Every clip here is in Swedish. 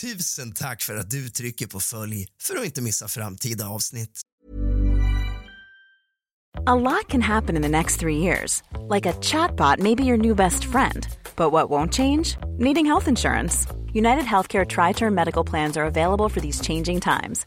Tusen tack för att du trycker på följ för att inte missa framtida avsnitt. A lot can happen in the next three years. Like a chatbot maybe your new best friend. But what won't change? Needing health insurance. United Healthcare Tri Term Medical Plans are available for these changing times.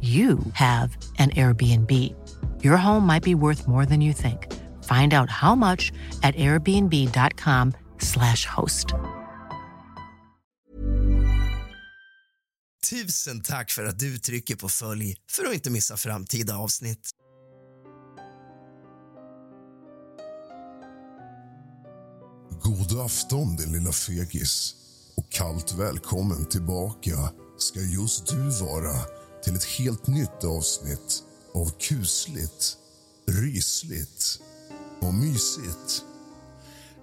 you have an Airbnb. Your home might be worth more than you think. Find out how much at airbnb.com slash host. Tusen tack för att du trycker på följ för att inte missa framtida avsnitt. God afton, din lilla fegis. Och kallt välkommen tillbaka ska just du vara till ett helt nytt avsnitt av kusligt, rysligt och mysigt.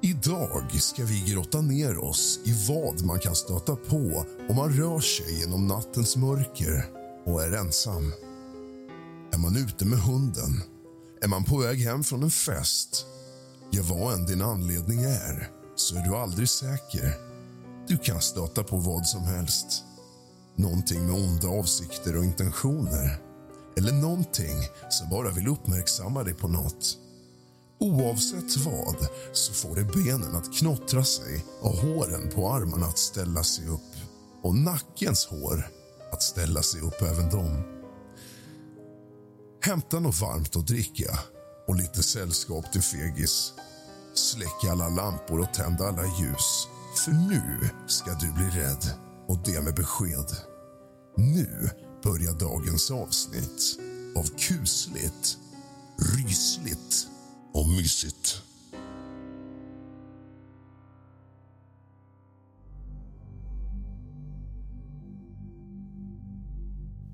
Idag ska vi grotta ner oss i vad man kan stöta på om man rör sig genom nattens mörker och är ensam. Är man ute med hunden? Är man på väg hem från en fest? Ja, vad än din anledning är, så är du aldrig säker. Du kan stöta på vad som helst. Någonting med onda avsikter och intentioner. Eller någonting som bara vill uppmärksamma dig på något. Oavsett vad så får det benen att knottra sig och håren på armarna att ställa sig upp. Och nackens hår att ställa sig upp även de. Hämta något varmt att dricka och lite sällskap till fegis. Släck alla lampor och tänd alla ljus. För nu ska du bli rädd, och det med besked. Nu börjar dagens avsnitt av kusligt, rysligt och mysigt.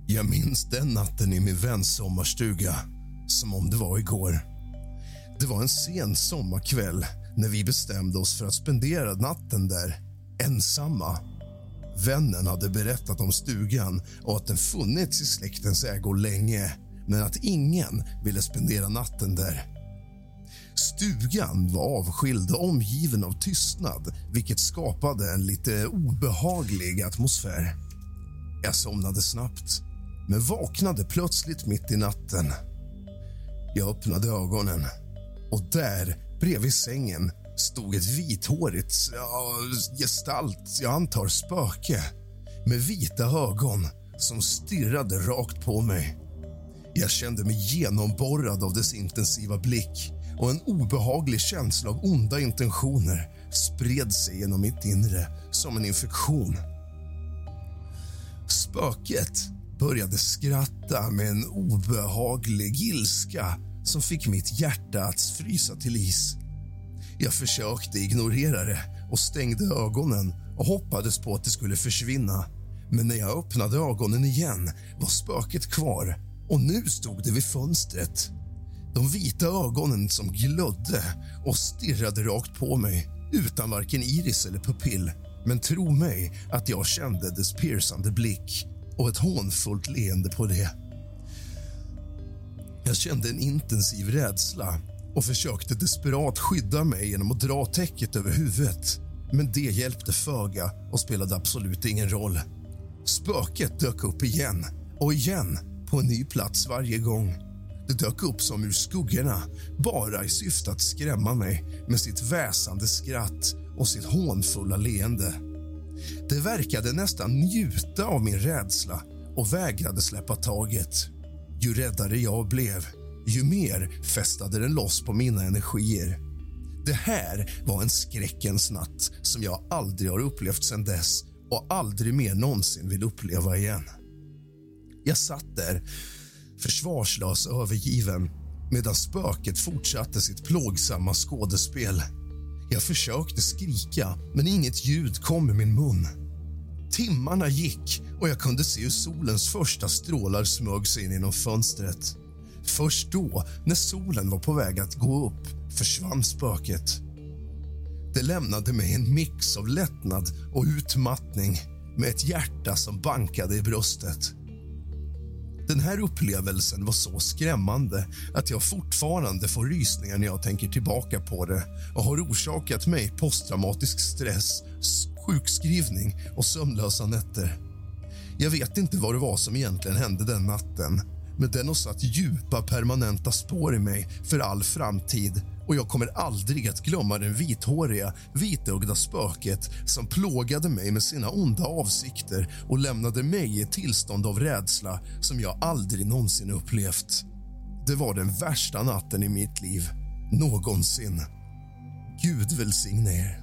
Jag minns den natten i min väns sommarstuga som om det var igår. Det var en sen sommarkväll när vi bestämde oss för att spendera natten där ensamma. Vännen hade berättat om stugan och att den funnits i släktens ägo länge men att ingen ville spendera natten där. Stugan var avskild och omgiven av tystnad vilket skapade en lite obehaglig atmosfär. Jag somnade snabbt, men vaknade plötsligt mitt i natten. Jag öppnade ögonen och där, bredvid sängen stod ett vithårigt ja, gestalt, jag antar spöke med vita ögon som stirrade rakt på mig. Jag kände mig genomborrad av dess intensiva blick och en obehaglig känsla av onda intentioner spred sig genom mitt inre som en infektion. Spöket började skratta med en obehaglig ilska som fick mitt hjärta att frysa till is. Jag försökte ignorera det och stängde ögonen och hoppades på att det skulle försvinna. Men när jag öppnade ögonen igen var spöket kvar och nu stod det vid fönstret. De vita ögonen som glödde och stirrade rakt på mig utan varken iris eller pupill. Men tro mig att jag kände dess piercande blick och ett hånfullt leende på det. Jag kände en intensiv rädsla och försökte desperat skydda mig genom att dra täcket över huvudet. Men det hjälpte föga och spelade absolut ingen roll. Spöket dök upp igen och igen på en ny plats varje gång. Det dök upp som ur skuggorna bara i syfte att skrämma mig med sitt väsande skratt och sitt hånfulla leende. Det verkade nästan njuta av min rädsla och vägrade släppa taget. Ju räddare jag blev, ju mer fästade den loss på mina energier. Det här var en skräckens natt som jag aldrig har upplevt sedan dess och aldrig mer någonsin vill uppleva igen. Jag satt där, försvarslös och övergiven medan spöket fortsatte sitt plågsamma skådespel. Jag försökte skrika, men inget ljud kom ur min mun. Timmarna gick och jag kunde se hur solens första strålar smög sig in genom fönstret. Först då, när solen var på väg att gå upp, försvann spöket. Det lämnade mig en mix av lättnad och utmattning med ett hjärta som bankade i bröstet. Den här upplevelsen var så skrämmande att jag fortfarande får rysningar när jag tänker tillbaka på det och har orsakat mig posttraumatisk stress, sjukskrivning och sömnlösa nätter. Jag vet inte vad det var som egentligen hände den natten men den har satt djupa, permanenta spår i mig för all framtid och jag kommer aldrig att glömma den vithåriga, vitögda spöket som plågade mig med sina onda avsikter och lämnade mig i ett tillstånd av rädsla som jag aldrig någonsin upplevt. Det var den värsta natten i mitt liv, någonsin. Gud välsigne er.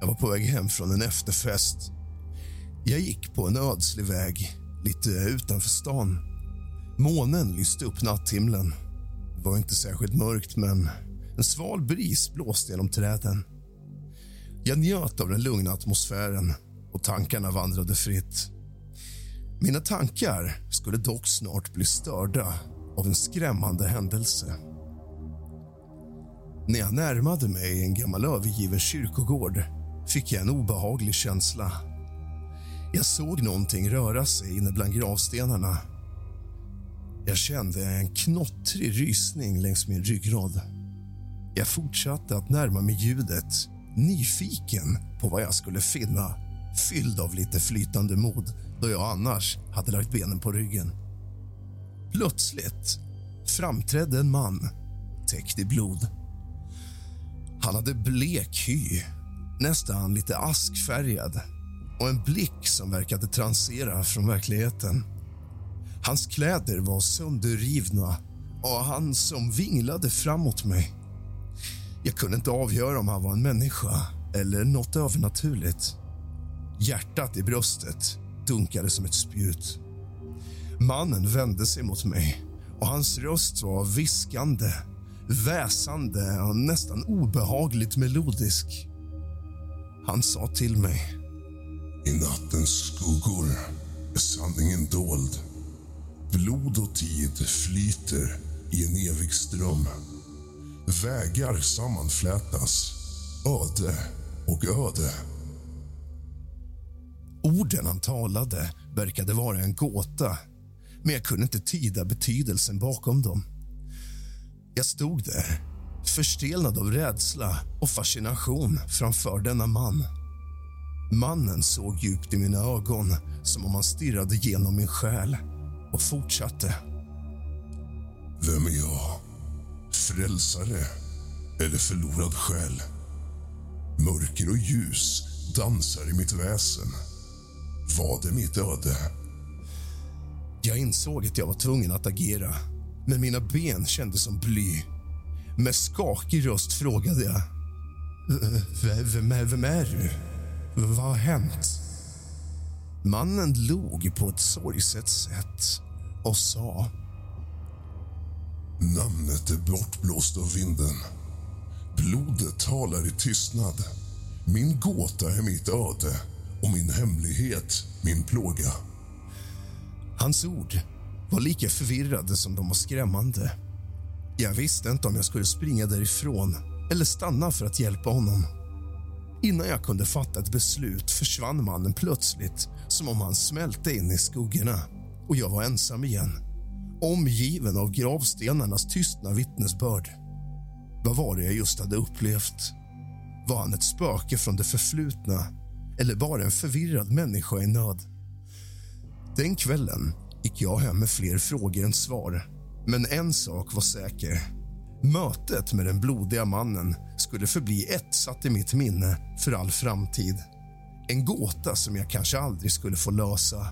Jag var på väg hem från en efterfest. Jag gick på en ödslig väg lite utanför stan. Månen lyste upp natthimlen. Det var inte särskilt mörkt, men en sval bris blåste genom träden. Jag njöt av den lugna atmosfären och tankarna vandrade fritt. Mina tankar skulle dock snart bli störda av en skrämmande händelse. När jag närmade mig en gammal övergiven kyrkogård fick jag en obehaglig känsla. Jag såg någonting röra sig inne bland gravstenarna. Jag kände en knottrig rysning längs min ryggrad. Jag fortsatte att närma mig ljudet, nyfiken på vad jag skulle finna fylld av lite flytande mod då jag annars hade lagt benen på ryggen. Plötsligt framträdde en man täckt i blod. Han hade blek hy, nästan lite askfärgad och en blick som verkade transera från verkligheten. Hans kläder var sönderrivna och han som vinglade framåt mig. Jag kunde inte avgöra om han var en människa eller något övernaturligt. Hjärtat i bröstet dunkade som ett spjut. Mannen vände sig mot mig och hans röst var viskande, väsande och nästan obehagligt melodisk. Han sa till mig. I nattens skuggor är sanningen dold. Blod och tid flyter i en evig ström. Vägar sammanflätas, öde och öde. Orden han talade verkade vara en gåta men jag kunde inte tyda betydelsen bakom dem. Jag stod där, förstelnad av rädsla och fascination framför denna man. Mannen såg djupt i mina ögon som om han stirrade genom min själ och fortsatte. Vem är jag? Frälsare eller förlorad själ? Mörker och ljus dansar i mitt väsen. Vad är mitt öde? Jag insåg att jag var tvungen att agera, men mina ben kändes som bly. Med skakig röst frågade jag. Vem, är, vem är du? Vad har hänt? Mannen log på ett sorgset sätt och sa... Namnet är bortblåst av vinden. Blodet talar i tystnad. Min gåta är mitt öde och min hemlighet min plåga. Hans ord var lika förvirrade som de var skrämmande. Jag visste inte om jag skulle springa därifrån eller stanna för att hjälpa honom. Innan jag kunde fatta ett beslut försvann mannen plötsligt som om han smälte in i skuggorna och jag var ensam igen omgiven av gravstenarnas tystna vittnesbörd. Vad var det jag just hade upplevt? Var han ett spöke från det förflutna eller bara en förvirrad människa i nöd? Den kvällen gick jag hem med fler frågor än svar. Men en sak var säker. Mötet med den blodiga mannen skulle förbli etsat i mitt minne för all framtid. En gåta som jag kanske aldrig skulle få lösa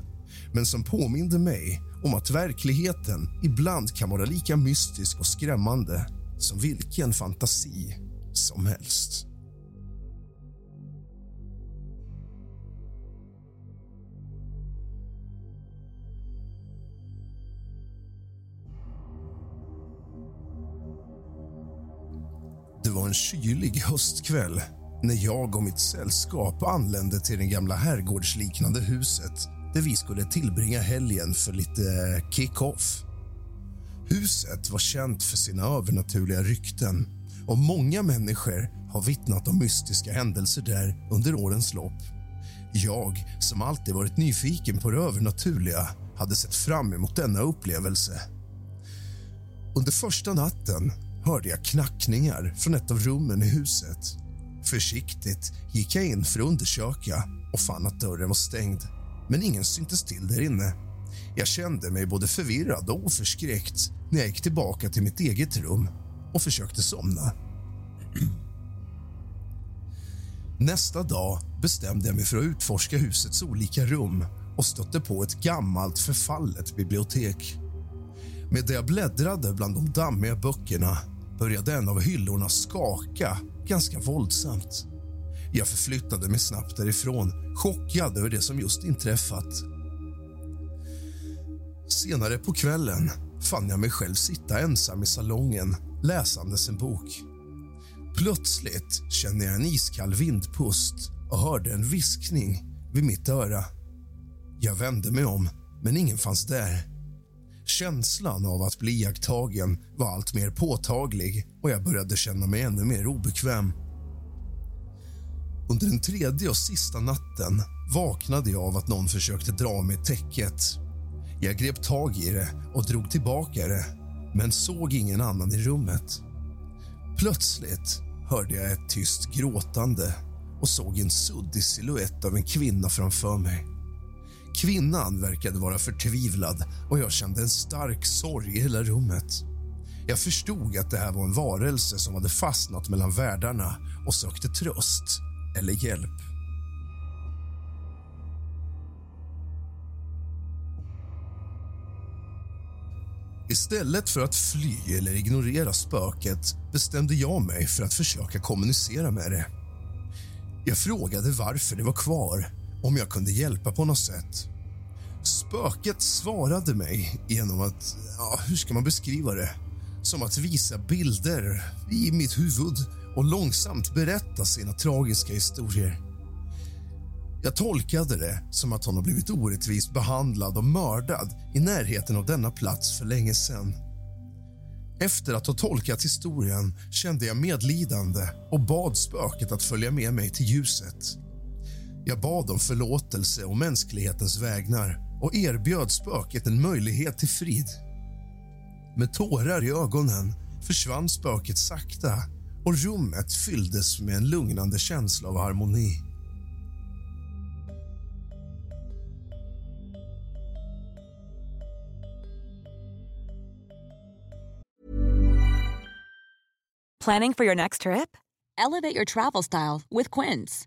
men som påminde mig om att verkligheten ibland kan vara lika mystisk och skrämmande som vilken fantasi som helst. Var en kylig höstkväll när jag och mitt sällskap anlände till det gamla herrgårdsliknande huset där vi skulle tillbringa helgen för lite kick-off. Huset var känt för sina övernaturliga rykten och många människor har vittnat om mystiska händelser där under årens lopp. Jag, som alltid varit nyfiken på det övernaturliga hade sett fram emot denna upplevelse. Under första natten hörde jag knackningar från ett av rummen i huset. Försiktigt gick jag in för att undersöka och fann att dörren var stängd men ingen syntes till där inne. Jag kände mig både förvirrad och förskräckt när jag gick tillbaka till mitt eget rum och försökte somna. Nästa dag bestämde jag mig för att utforska husets olika rum och stötte på ett gammalt förfallet bibliotek. Medan jag bläddrade bland de dammiga böckerna började en av hyllorna skaka ganska våldsamt. Jag förflyttade mig snabbt därifrån, chockad över det som just inträffat. Senare på kvällen fann jag mig själv sitta ensam i salongen läsandes en bok. Plötsligt kände jag en iskall vindpust och hörde en viskning vid mitt öra. Jag vände mig om, men ingen fanns där. Känslan av att bli iakttagen var allt mer påtaglig och jag började känna mig ännu mer obekväm. Under den tredje och sista natten vaknade jag av att någon försökte dra mig täcket. Jag grep tag i det och drog tillbaka det, men såg ingen annan i rummet. Plötsligt hörde jag ett tyst gråtande och såg en suddig siluett av en kvinna framför mig. Kvinnan verkade vara förtvivlad och jag kände en stark sorg i hela rummet. Jag förstod att det här var en varelse som hade fastnat mellan världarna och sökte tröst eller hjälp. Istället för att fly eller ignorera spöket bestämde jag mig för att försöka kommunicera med det. Jag frågade varför det var kvar, om jag kunde hjälpa på något sätt. Spöket svarade mig genom att, ja, hur ska man beskriva det? Som att visa bilder i mitt huvud och långsamt berätta sina tragiska historier. Jag tolkade det som att hon har blivit orättvist behandlad och mördad i närheten av denna plats för länge sedan. Efter att ha tolkat historien kände jag medlidande och bad spöket att följa med mig till ljuset. Jag bad om förlåtelse och mänsklighetens vägnar och erbjöd spöket en möjlighet till frid. Med tårar i ögonen försvann spöket sakta och rummet fylldes med en lugnande känsla av harmoni. Planning for your next trip? Elevate your travel style with Quince.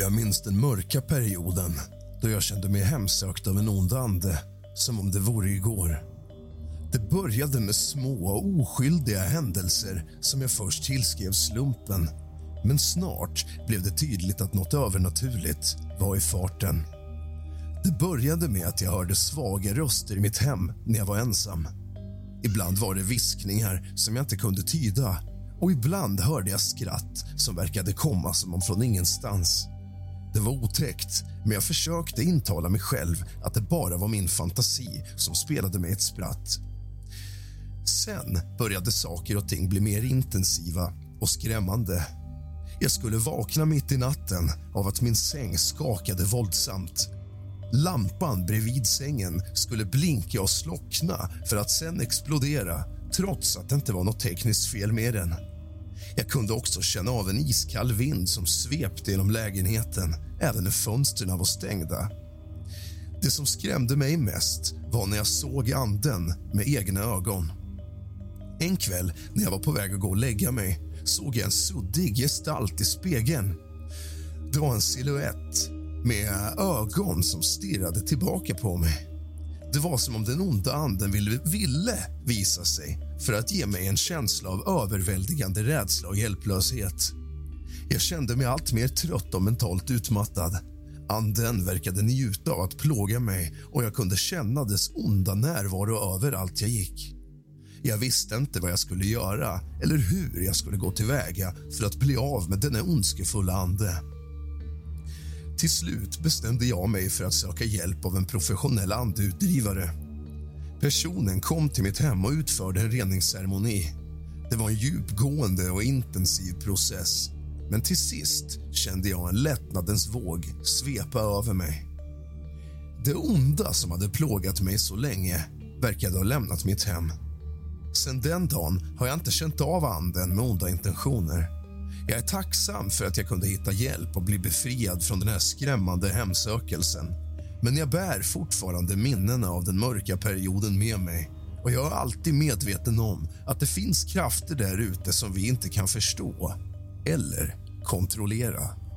Jag minns den mörka perioden då jag kände mig hemsökt av en ond ande, som om det vore igår. Det började med små och oskyldiga händelser som jag först tillskrev slumpen. Men snart blev det tydligt att något övernaturligt var i farten. Det började med att jag hörde svaga röster i mitt hem när jag var ensam. Ibland var det viskningar som jag inte kunde tyda och ibland hörde jag skratt som verkade komma som om från ingenstans. Det var otäckt, men jag försökte intala mig själv att det bara var min fantasi som spelade mig ett spratt. Sen började saker och ting bli mer intensiva och skrämmande. Jag skulle vakna mitt i natten av att min säng skakade våldsamt. Lampan bredvid sängen skulle blinka och slockna för att sen explodera trots att det inte var något tekniskt fel med den. Jag kunde också känna av en iskall vind som svepte genom lägenheten även när fönstren var stängda. Det som skrämde mig mest var när jag såg anden med egna ögon. En kväll när jag var på väg att gå och lägga mig såg jag en suddig gestalt i spegeln. Det var en siluett med ögon som stirrade tillbaka på mig. Det var som om den onda anden ville, ville visa sig för att ge mig en känsla av överväldigande rädsla och hjälplöshet. Jag kände mig allt mer trött och mentalt utmattad. Anden verkade njuta av att plåga mig och jag kunde känna dess onda närvaro överallt jag gick. Jag visste inte vad jag skulle göra eller hur jag skulle gå tillväga för att bli av med denna ondskefulla ande. Till slut bestämde jag mig för att söka hjälp av en professionell andeutdrivare. Personen kom till mitt hem och utförde en reningsceremoni. Det var en djupgående och intensiv process men till sist kände jag en lättnadens våg svepa över mig. Det onda som hade plågat mig så länge verkade ha lämnat mitt hem. Sen den dagen har jag inte känt av anden med onda intentioner. Jag är tacksam för att jag kunde hitta hjälp och bli befriad från den här skrämmande hemsökelsen. Men jag bär fortfarande minnena av den mörka perioden med mig och jag är alltid medveten om att det finns krafter där ute som vi inte kan förstå eller kontrollera.